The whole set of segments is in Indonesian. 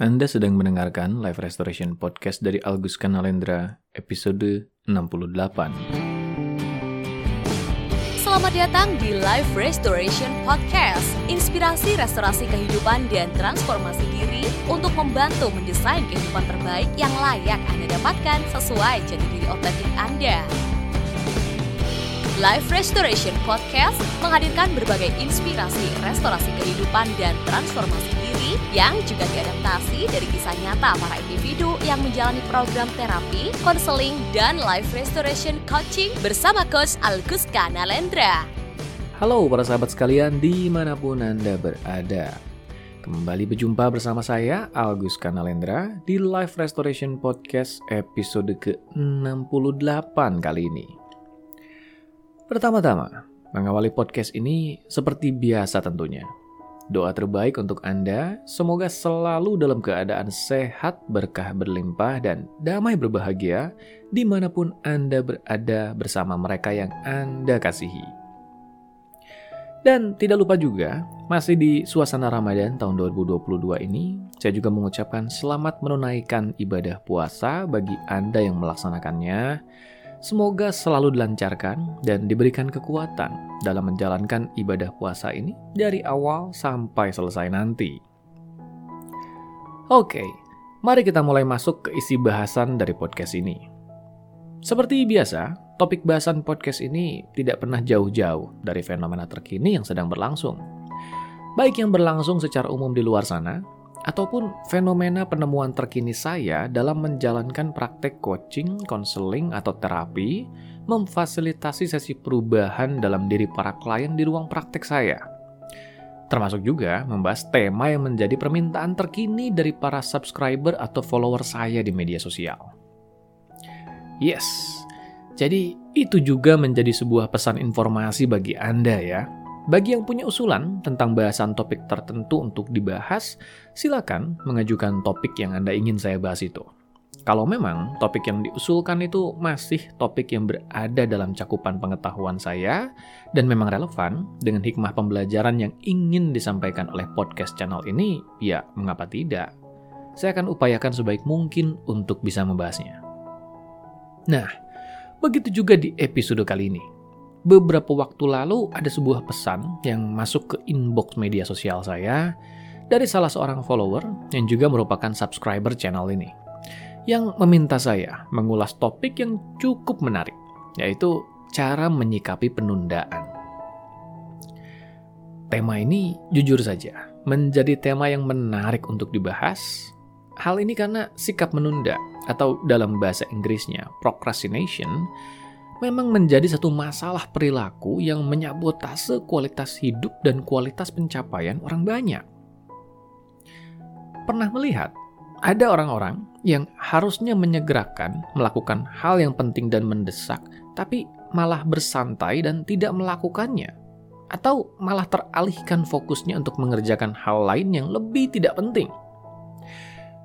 Anda sedang mendengarkan Live Restoration Podcast dari Algus Kanalendra, episode 68. Selamat datang di Life Restoration Podcast. Inspirasi restorasi kehidupan dan transformasi diri untuk membantu mendesain kehidupan terbaik yang layak Anda dapatkan sesuai jati diri otentik Anda. Life Restoration Podcast menghadirkan berbagai inspirasi restorasi kehidupan dan transformasi diri yang juga diadaptasi dari kisah nyata para individu yang menjalani program terapi, konseling, dan life restoration coaching bersama Coach Algus Kanalendra. Halo para sahabat sekalian di mana pun Anda berada. Kembali berjumpa bersama saya, Algus Kanalendra, di Life Restoration Podcast episode ke-68 kali ini. Pertama-tama, mengawali podcast ini seperti biasa tentunya. Doa terbaik untuk Anda, semoga selalu dalam keadaan sehat, berkah berlimpah, dan damai berbahagia di mana pun Anda berada bersama mereka yang Anda kasihi. Dan tidak lupa juga, masih di suasana Ramadan tahun 2022 ini, saya juga mengucapkan selamat menunaikan ibadah puasa bagi Anda yang melaksanakannya, Semoga selalu dilancarkan dan diberikan kekuatan dalam menjalankan ibadah puasa ini dari awal sampai selesai nanti. Oke, mari kita mulai masuk ke isi bahasan dari podcast ini. Seperti biasa, topik bahasan podcast ini tidak pernah jauh-jauh dari fenomena terkini yang sedang berlangsung. Baik yang berlangsung secara umum di luar sana, ataupun fenomena penemuan terkini saya dalam menjalankan praktek coaching, konseling, atau terapi, memfasilitasi sesi perubahan dalam diri para klien di ruang praktek saya. Termasuk juga membahas tema yang menjadi permintaan terkini dari para subscriber atau follower saya di media sosial. Yes, jadi itu juga menjadi sebuah pesan informasi bagi Anda ya bagi yang punya usulan tentang bahasan topik tertentu untuk dibahas, silakan mengajukan topik yang Anda ingin saya bahas itu. Kalau memang topik yang diusulkan itu masih topik yang berada dalam cakupan pengetahuan saya dan memang relevan dengan hikmah pembelajaran yang ingin disampaikan oleh podcast channel ini, ya mengapa tidak? Saya akan upayakan sebaik mungkin untuk bisa membahasnya. Nah, begitu juga di episode kali ini beberapa waktu lalu ada sebuah pesan yang masuk ke inbox media sosial saya dari salah seorang follower yang juga merupakan subscriber channel ini yang meminta saya mengulas topik yang cukup menarik yaitu cara menyikapi penundaan. Tema ini jujur saja menjadi tema yang menarik untuk dibahas. Hal ini karena sikap menunda atau dalam bahasa Inggrisnya procrastination memang menjadi satu masalah perilaku yang menyabotase kualitas hidup dan kualitas pencapaian orang banyak. Pernah melihat ada orang-orang yang harusnya menyegerakan melakukan hal yang penting dan mendesak, tapi malah bersantai dan tidak melakukannya, atau malah teralihkan fokusnya untuk mengerjakan hal lain yang lebih tidak penting.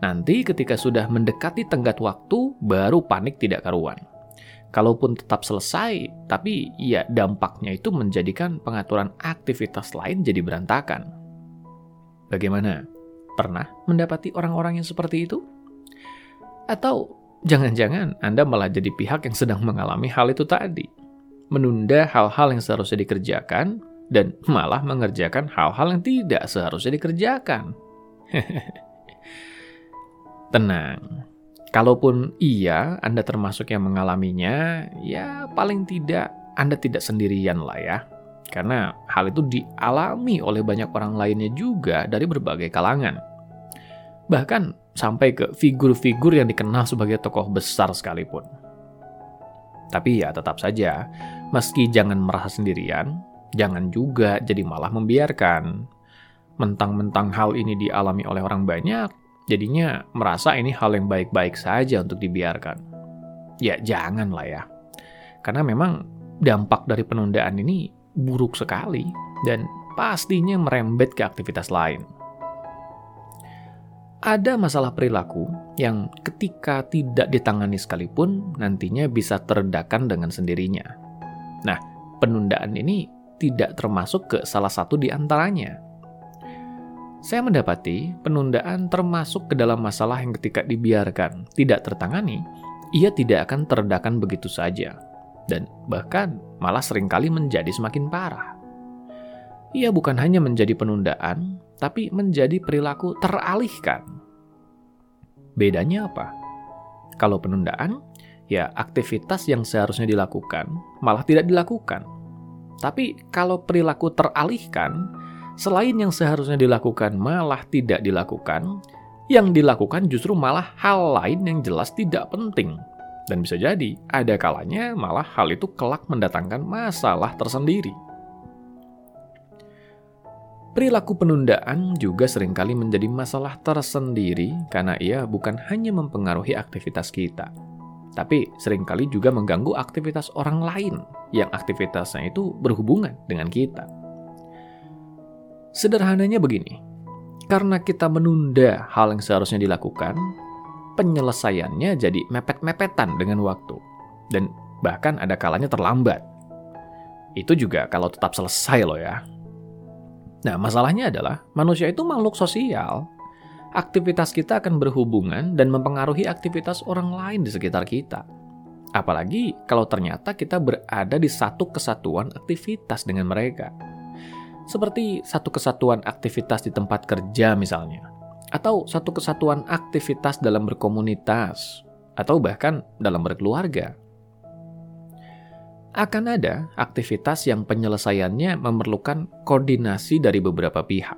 Nanti, ketika sudah mendekati tenggat waktu, baru panik tidak karuan kalaupun tetap selesai, tapi ya dampaknya itu menjadikan pengaturan aktivitas lain jadi berantakan. Bagaimana? Pernah mendapati orang-orang yang seperti itu? Atau jangan-jangan Anda malah jadi pihak yang sedang mengalami hal itu tadi? Menunda hal-hal yang seharusnya dikerjakan dan malah mengerjakan hal-hal yang tidak seharusnya dikerjakan. Tenang, Kalaupun iya, Anda termasuk yang mengalaminya, ya paling tidak Anda tidak sendirian lah ya. Karena hal itu dialami oleh banyak orang lainnya juga dari berbagai kalangan. Bahkan sampai ke figur-figur yang dikenal sebagai tokoh besar sekalipun. Tapi ya tetap saja, meski jangan merasa sendirian, jangan juga jadi malah membiarkan. Mentang-mentang hal ini dialami oleh orang banyak, Jadinya merasa ini hal yang baik-baik saja untuk dibiarkan. Ya jangan lah ya. Karena memang dampak dari penundaan ini buruk sekali dan pastinya merembet ke aktivitas lain. Ada masalah perilaku yang ketika tidak ditangani sekalipun nantinya bisa terredakan dengan sendirinya. Nah, penundaan ini tidak termasuk ke salah satu di antaranya. Saya mendapati penundaan termasuk ke dalam masalah yang ketika dibiarkan tidak tertangani, ia tidak akan terdakan begitu saja, dan bahkan malah sering kali menjadi semakin parah. Ia bukan hanya menjadi penundaan, tapi menjadi perilaku teralihkan. Bedanya apa? Kalau penundaan, ya aktivitas yang seharusnya dilakukan malah tidak dilakukan. Tapi kalau perilaku teralihkan, selain yang seharusnya dilakukan malah tidak dilakukan, yang dilakukan justru malah hal lain yang jelas tidak penting. Dan bisa jadi, ada kalanya malah hal itu kelak mendatangkan masalah tersendiri. Perilaku penundaan juga sering kali menjadi masalah tersendiri karena ia bukan hanya mempengaruhi aktivitas kita, tapi sering kali juga mengganggu aktivitas orang lain yang aktivitasnya itu berhubungan dengan kita. Sederhananya begini, karena kita menunda hal yang seharusnya dilakukan, penyelesaiannya jadi mepet-mepetan dengan waktu, dan bahkan ada kalanya terlambat. Itu juga kalau tetap selesai loh ya. Nah, masalahnya adalah manusia itu makhluk sosial. Aktivitas kita akan berhubungan dan mempengaruhi aktivitas orang lain di sekitar kita. Apalagi kalau ternyata kita berada di satu kesatuan aktivitas dengan mereka seperti satu kesatuan aktivitas di tempat kerja misalnya, atau satu kesatuan aktivitas dalam berkomunitas, atau bahkan dalam berkeluarga. Akan ada aktivitas yang penyelesaiannya memerlukan koordinasi dari beberapa pihak,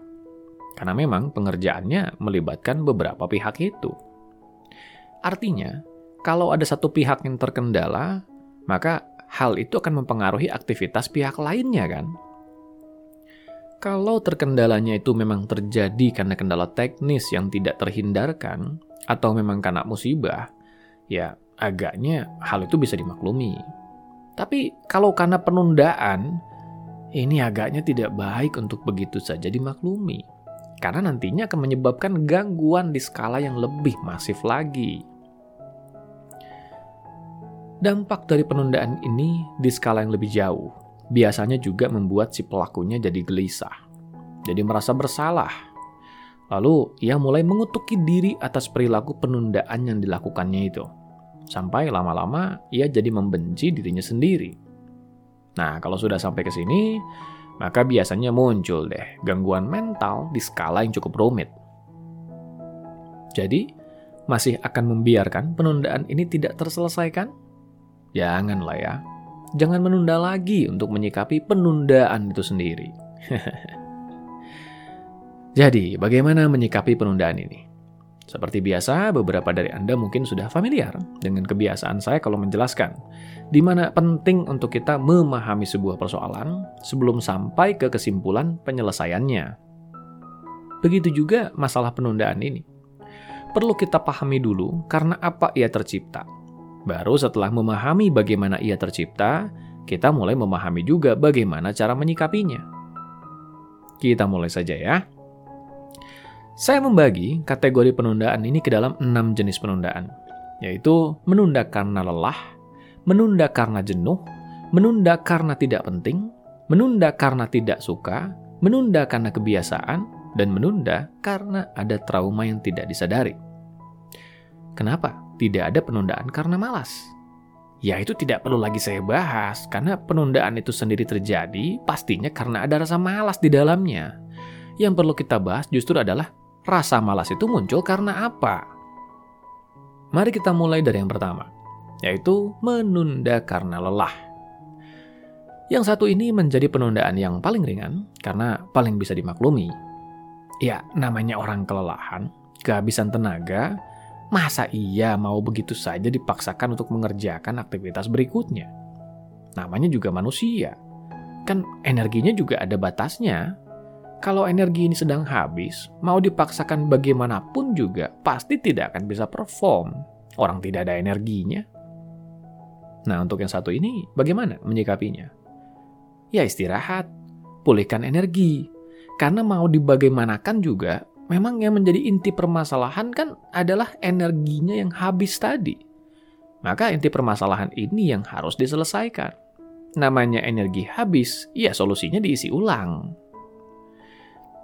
karena memang pengerjaannya melibatkan beberapa pihak itu. Artinya, kalau ada satu pihak yang terkendala, maka hal itu akan mempengaruhi aktivitas pihak lainnya, kan? Kalau terkendalanya itu memang terjadi karena kendala teknis yang tidak terhindarkan, atau memang karena musibah, ya agaknya hal itu bisa dimaklumi. Tapi kalau karena penundaan, ini agaknya tidak baik untuk begitu saja dimaklumi. Karena nantinya akan menyebabkan gangguan di skala yang lebih masif lagi. Dampak dari penundaan ini di skala yang lebih jauh biasanya juga membuat si pelakunya jadi gelisah, jadi merasa bersalah. Lalu ia mulai mengutuki diri atas perilaku penundaan yang dilakukannya itu. Sampai lama-lama ia jadi membenci dirinya sendiri. Nah, kalau sudah sampai ke sini, maka biasanya muncul deh gangguan mental di skala yang cukup rumit. Jadi, masih akan membiarkan penundaan ini tidak terselesaikan? Janganlah ya jangan menunda lagi untuk menyikapi penundaan itu sendiri. Jadi, bagaimana menyikapi penundaan ini? Seperti biasa, beberapa dari Anda mungkin sudah familiar dengan kebiasaan saya kalau menjelaskan, di mana penting untuk kita memahami sebuah persoalan sebelum sampai ke kesimpulan penyelesaiannya. Begitu juga masalah penundaan ini. Perlu kita pahami dulu karena apa ia tercipta, Baru setelah memahami bagaimana ia tercipta, kita mulai memahami juga bagaimana cara menyikapinya. Kita mulai saja ya. Saya membagi kategori penundaan ini ke dalam enam jenis penundaan, yaitu menunda karena lelah, menunda karena jenuh, menunda karena tidak penting, menunda karena tidak suka, menunda karena kebiasaan, dan menunda karena ada trauma yang tidak disadari. Kenapa? Tidak ada penundaan karena malas. Ya itu tidak perlu lagi saya bahas, karena penundaan itu sendiri terjadi pastinya karena ada rasa malas di dalamnya. Yang perlu kita bahas justru adalah rasa malas itu muncul karena apa? Mari kita mulai dari yang pertama, yaitu menunda karena lelah. Yang satu ini menjadi penundaan yang paling ringan karena paling bisa dimaklumi. Ya, namanya orang kelelahan, kehabisan tenaga, Masa iya mau begitu saja dipaksakan untuk mengerjakan aktivitas berikutnya? Namanya juga manusia. Kan energinya juga ada batasnya. Kalau energi ini sedang habis, mau dipaksakan bagaimanapun juga pasti tidak akan bisa perform. Orang tidak ada energinya. Nah, untuk yang satu ini bagaimana menyikapinya? Ya istirahat, pulihkan energi. Karena mau dibagaimanakan juga memang yang menjadi inti permasalahan kan adalah energinya yang habis tadi. Maka inti permasalahan ini yang harus diselesaikan. Namanya energi habis, ya solusinya diisi ulang.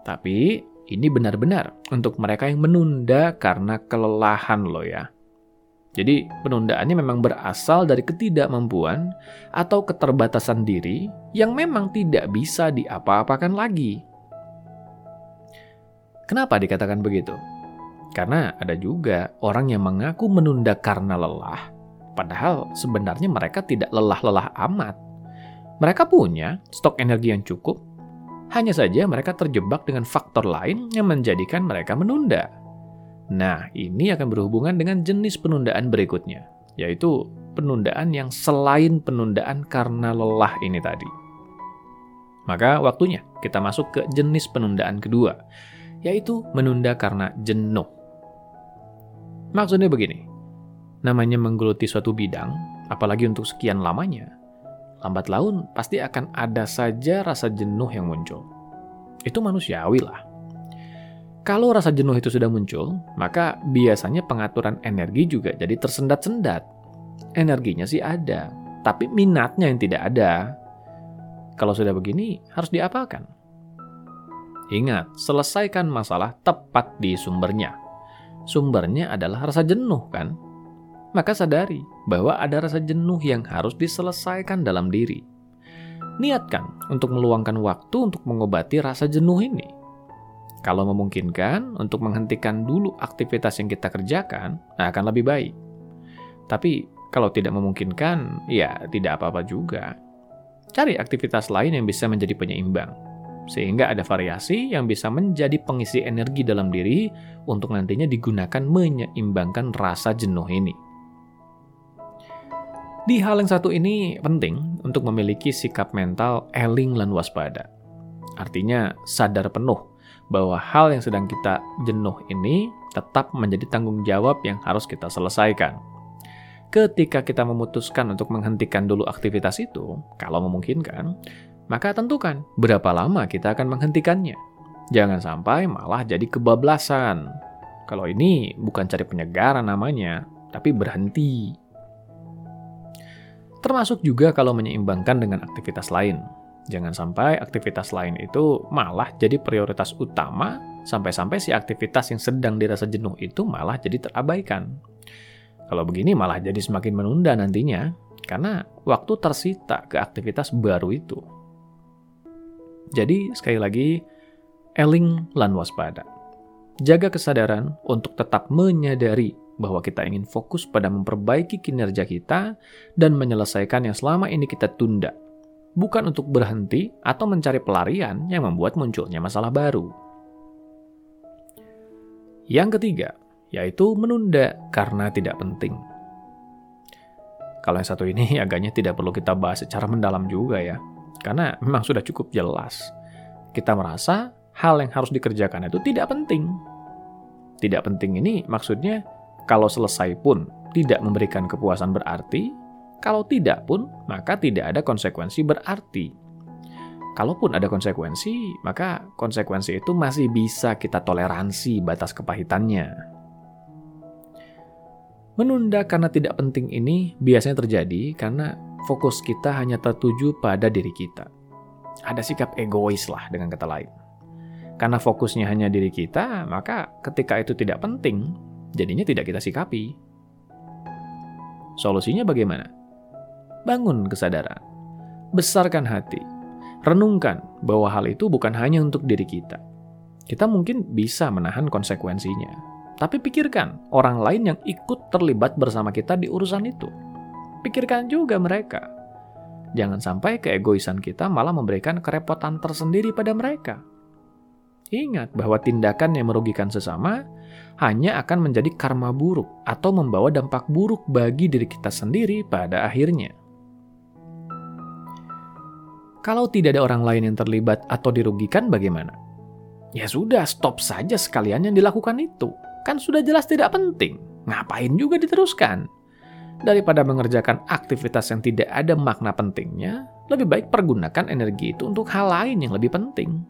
Tapi Ini benar-benar untuk mereka yang menunda karena kelelahan loh ya. Jadi penundaannya memang berasal dari ketidakmampuan atau keterbatasan diri yang memang tidak bisa diapa-apakan lagi. Kenapa dikatakan begitu? Karena ada juga orang yang mengaku menunda karena lelah, padahal sebenarnya mereka tidak lelah-lelah amat. Mereka punya stok energi yang cukup, hanya saja mereka terjebak dengan faktor lain yang menjadikan mereka menunda. Nah, ini akan berhubungan dengan jenis penundaan berikutnya, yaitu penundaan yang selain penundaan karena lelah ini tadi. Maka waktunya kita masuk ke jenis penundaan kedua, yaitu menunda karena jenuh. Maksudnya begini, namanya menggeluti suatu bidang, apalagi untuk sekian lamanya, lambat laun pasti akan ada saja rasa jenuh yang muncul. Itu manusiawi lah. Kalau rasa jenuh itu sudah muncul, maka biasanya pengaturan energi juga jadi tersendat-sendat. Energinya sih ada, tapi minatnya yang tidak ada. Kalau sudah begini, harus diapakan? Ingat, selesaikan masalah tepat di sumbernya. Sumbernya adalah rasa jenuh, kan? Maka sadari bahwa ada rasa jenuh yang harus diselesaikan dalam diri. Niatkan untuk meluangkan waktu untuk mengobati rasa jenuh ini kalau memungkinkan, untuk menghentikan dulu aktivitas yang kita kerjakan, nah akan lebih baik. Tapi kalau tidak memungkinkan, ya tidak apa-apa juga. Cari aktivitas lain yang bisa menjadi penyeimbang, sehingga ada variasi yang bisa menjadi pengisi energi dalam diri untuk nantinya digunakan menyeimbangkan rasa jenuh ini. Di hal yang satu ini penting untuk memiliki sikap mental eling dan waspada. Artinya sadar penuh bahwa hal yang sedang kita jenuh ini tetap menjadi tanggung jawab yang harus kita selesaikan. Ketika kita memutuskan untuk menghentikan dulu aktivitas itu, kalau memungkinkan, maka tentukan berapa lama kita akan menghentikannya. Jangan sampai malah jadi kebablasan. Kalau ini bukan cari penyegaran namanya, tapi berhenti. Termasuk juga kalau menyeimbangkan dengan aktivitas lain. Jangan sampai aktivitas lain itu malah jadi prioritas utama sampai-sampai si aktivitas yang sedang dirasa jenuh itu malah jadi terabaikan. Kalau begini malah jadi semakin menunda nantinya karena waktu tersita ke aktivitas baru itu. Jadi sekali lagi, eling lan waspada. Jaga kesadaran untuk tetap menyadari bahwa kita ingin fokus pada memperbaiki kinerja kita dan menyelesaikan yang selama ini kita tunda bukan untuk berhenti atau mencari pelarian yang membuat munculnya masalah baru. Yang ketiga, yaitu menunda karena tidak penting. Kalau yang satu ini agaknya tidak perlu kita bahas secara mendalam juga ya, karena memang sudah cukup jelas. Kita merasa hal yang harus dikerjakan itu tidak penting. Tidak penting ini maksudnya kalau selesai pun tidak memberikan kepuasan berarti, kalau tidak pun, maka tidak ada konsekuensi berarti. Kalaupun ada konsekuensi, maka konsekuensi itu masih bisa kita toleransi batas kepahitannya. Menunda karena tidak penting ini biasanya terjadi karena fokus kita hanya tertuju pada diri kita. Ada sikap egois lah dengan kata lain. Karena fokusnya hanya diri kita, maka ketika itu tidak penting, jadinya tidak kita sikapi. Solusinya bagaimana? bangun kesadaran. Besarkan hati. Renungkan bahwa hal itu bukan hanya untuk diri kita. Kita mungkin bisa menahan konsekuensinya. Tapi pikirkan orang lain yang ikut terlibat bersama kita di urusan itu. Pikirkan juga mereka. Jangan sampai keegoisan kita malah memberikan kerepotan tersendiri pada mereka. Ingat bahwa tindakan yang merugikan sesama hanya akan menjadi karma buruk atau membawa dampak buruk bagi diri kita sendiri pada akhirnya. Kalau tidak ada orang lain yang terlibat atau dirugikan bagaimana? Ya sudah, stop saja sekalian yang dilakukan itu. Kan sudah jelas tidak penting. Ngapain juga diteruskan? Daripada mengerjakan aktivitas yang tidak ada makna pentingnya, lebih baik pergunakan energi itu untuk hal lain yang lebih penting.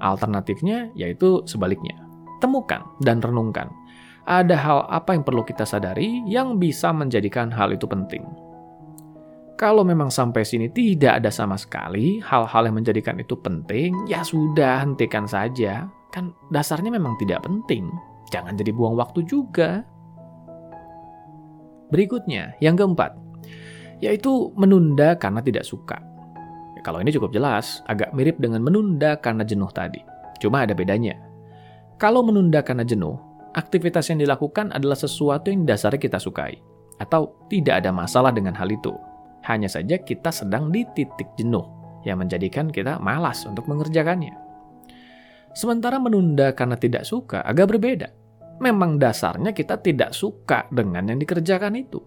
Alternatifnya yaitu sebaliknya. Temukan dan renungkan. Ada hal apa yang perlu kita sadari yang bisa menjadikan hal itu penting Kalau memang sampai sini tidak ada sama sekali hal-hal yang menjadikan itu penting, ya sudah hentikan saja. Kan dasarnya memang tidak penting. Jangan jadi buang waktu juga. Berikutnya, yang keempat, yaitu menunda karena tidak suka. Ya, kalau ini cukup jelas, agak mirip dengan menunda karena jenuh tadi. Cuma ada bedanya. Kalau menunda karena jenuh, aktivitas yang dilakukan adalah sesuatu yang dasarnya kita sukai, atau tidak ada masalah dengan hal itu. Hanya saja kita sedang di titik jenuh yang menjadikan kita malas untuk mengerjakannya. Sementara menunda karena tidak suka agak berbeda. Memang dasarnya kita tidak suka dengan yang dikerjakan itu.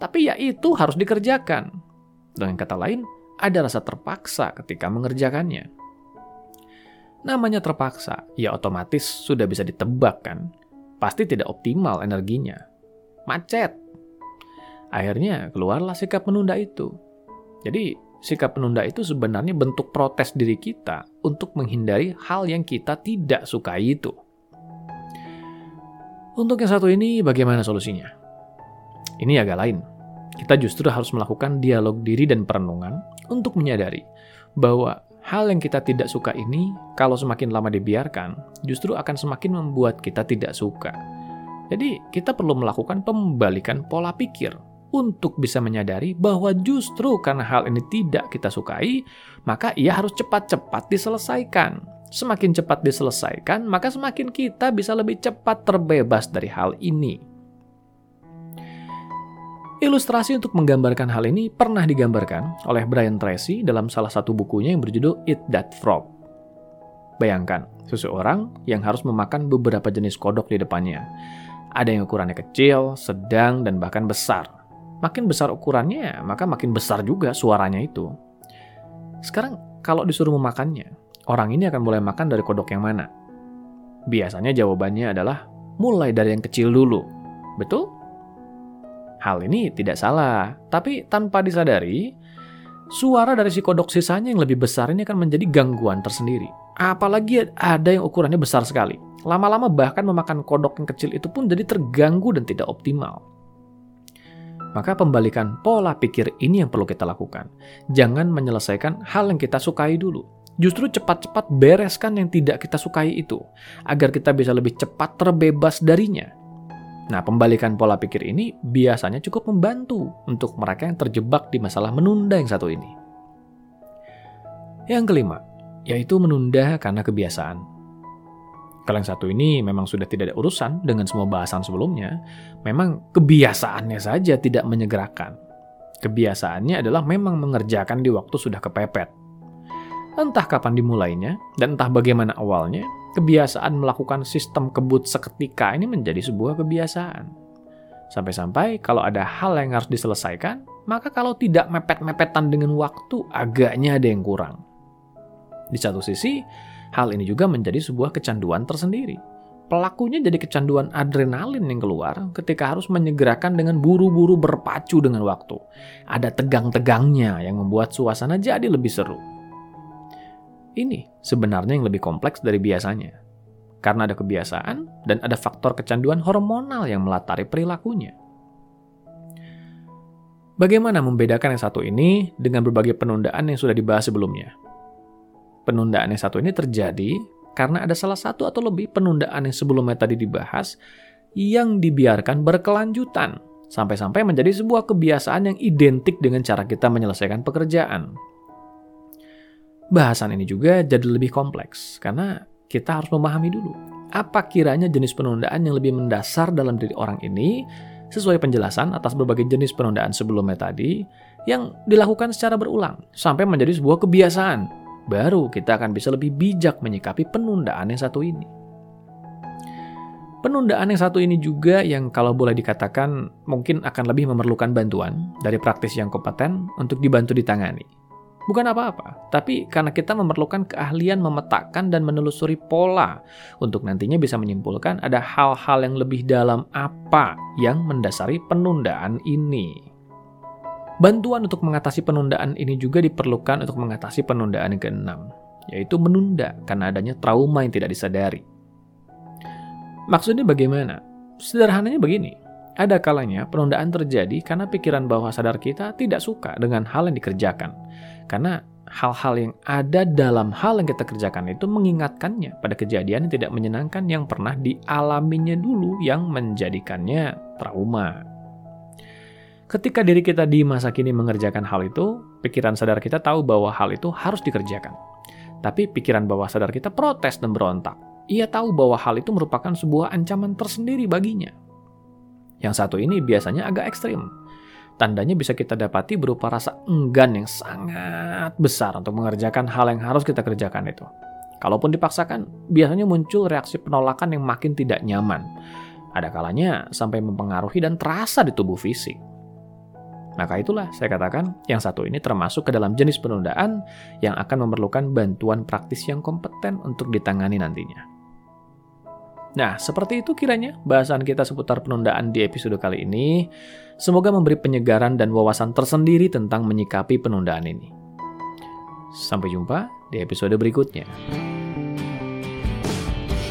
Tapi ya itu harus dikerjakan. Dengan kata lain, ada rasa terpaksa ketika mengerjakannya. Namanya terpaksa, ya otomatis sudah bisa ditebak kan. Pasti tidak optimal energinya. Macet, Akhirnya keluarlah sikap menunda itu. Jadi sikap menunda itu sebenarnya bentuk protes diri kita untuk menghindari hal yang kita tidak sukai itu. Untuk yang satu ini bagaimana solusinya? Ini agak lain. Kita justru harus melakukan dialog diri dan perenungan untuk menyadari bahwa hal yang kita tidak suka ini kalau semakin lama dibiarkan justru akan semakin membuat kita tidak suka. Jadi, kita perlu melakukan pembalikan pola pikir untuk bisa menyadari bahwa justru karena hal ini tidak kita sukai, maka ia harus cepat-cepat diselesaikan. Semakin cepat diselesaikan, maka semakin kita bisa lebih cepat terbebas dari hal ini. Ilustrasi untuk menggambarkan hal ini pernah digambarkan oleh Brian Tracy dalam salah satu bukunya yang berjudul Eat That Frog. Bayangkan, seseorang yang harus memakan beberapa jenis kodok di depannya. Ada yang ukurannya kecil, sedang, dan bahkan besar makin besar ukurannya, maka makin besar juga suaranya itu. Sekarang, kalau disuruh memakannya, orang ini akan mulai makan dari kodok yang mana? Biasanya jawabannya adalah mulai dari yang kecil dulu. Betul? Hal ini tidak salah, tapi tanpa disadari, suara dari si kodok sisanya yang lebih besar ini akan menjadi gangguan tersendiri. Apalagi ada yang ukurannya besar sekali. Lama-lama bahkan memakan kodok yang kecil itu pun jadi terganggu dan tidak optimal. Maka pembalikan pola pikir ini yang perlu kita lakukan. Jangan menyelesaikan hal yang kita sukai dulu. Justru cepat-cepat bereskan yang tidak kita sukai itu, agar kita bisa lebih cepat terbebas darinya. Nah, pembalikan pola pikir ini biasanya cukup membantu untuk mereka yang terjebak di masalah menunda yang satu ini. Yang kelima, yaitu menunda karena kebiasaan. Kalau yang satu ini memang sudah tidak ada urusan dengan semua bahasan sebelumnya, memang kebiasaannya saja tidak menyegerakan. Kebiasaannya adalah memang mengerjakan di waktu sudah kepepet. Entah kapan dimulainya, dan entah bagaimana awalnya, kebiasaan melakukan sistem kebut seketika ini menjadi sebuah kebiasaan. Sampai-sampai kalau ada hal yang harus diselesaikan, maka kalau tidak mepet-mepetan dengan waktu, agaknya ada yang kurang. Di satu sisi, Hal ini juga menjadi sebuah kecanduan tersendiri. Pelakunya jadi kecanduan adrenalin yang keluar ketika harus menyegerakan dengan buru-buru berpacu dengan waktu. Ada tegang-tegangnya yang membuat suasana jadi lebih seru. Ini sebenarnya yang lebih kompleks dari biasanya. Karena ada kebiasaan dan ada faktor kecanduan hormonal yang melatari perilakunya. Bagaimana membedakan yang satu ini dengan berbagai penundaan yang sudah dibahas sebelumnya? Penundaan yang satu ini terjadi karena ada salah satu atau lebih penundaan yang sebelumnya tadi dibahas yang dibiarkan berkelanjutan sampai-sampai menjadi sebuah kebiasaan yang identik dengan cara kita menyelesaikan pekerjaan. Bahasan ini juga jadi lebih kompleks karena kita harus memahami dulu apa kiranya jenis penundaan yang lebih mendasar dalam diri orang ini sesuai penjelasan atas berbagai jenis penundaan sebelumnya tadi yang dilakukan secara berulang sampai menjadi sebuah kebiasaan baru kita akan bisa lebih bijak menyikapi penundaan yang satu ini. Penundaan yang satu ini juga yang kalau boleh dikatakan mungkin akan lebih memerlukan bantuan dari praktis yang kompeten untuk dibantu ditangani. Bukan apa-apa, tapi karena kita memerlukan keahlian memetakan dan menelusuri pola untuk nantinya bisa menyimpulkan ada hal-hal yang lebih dalam apa yang mendasari penundaan ini. Bantuan untuk mengatasi penundaan ini juga diperlukan untuk mengatasi penundaan yang keenam, yaitu menunda karena adanya trauma yang tidak disadari. Maksudnya bagaimana? Sederhananya begini, ada kalanya penundaan terjadi karena pikiran bawah sadar kita tidak suka dengan hal yang dikerjakan. Karena hal-hal yang ada dalam hal yang kita kerjakan itu mengingatkannya pada kejadian yang tidak menyenangkan yang pernah dialaminya dulu yang menjadikannya trauma. Ketika diri kita di masa kini mengerjakan hal itu, pikiran sadar kita tahu bahwa hal itu harus dikerjakan. Tapi pikiran bawah sadar kita protes dan berontak. Ia tahu bahwa hal itu merupakan sebuah ancaman tersendiri baginya. Yang satu ini biasanya agak ekstrim. Tandanya bisa kita dapati berupa rasa enggan yang sangat besar untuk mengerjakan hal yang harus kita kerjakan itu. Kalaupun dipaksakan, biasanya muncul reaksi penolakan yang makin tidak nyaman. Ada kalanya sampai mempengaruhi dan terasa di tubuh fisik. Maka itulah saya katakan yang satu ini termasuk ke dalam jenis penundaan yang akan memerlukan bantuan praktis yang kompeten untuk ditangani nantinya. Nah, seperti itu kiranya bahasan kita seputar penundaan di episode kali ini. Semoga memberi penyegaran dan wawasan tersendiri tentang menyikapi penundaan ini. Sampai jumpa di episode berikutnya.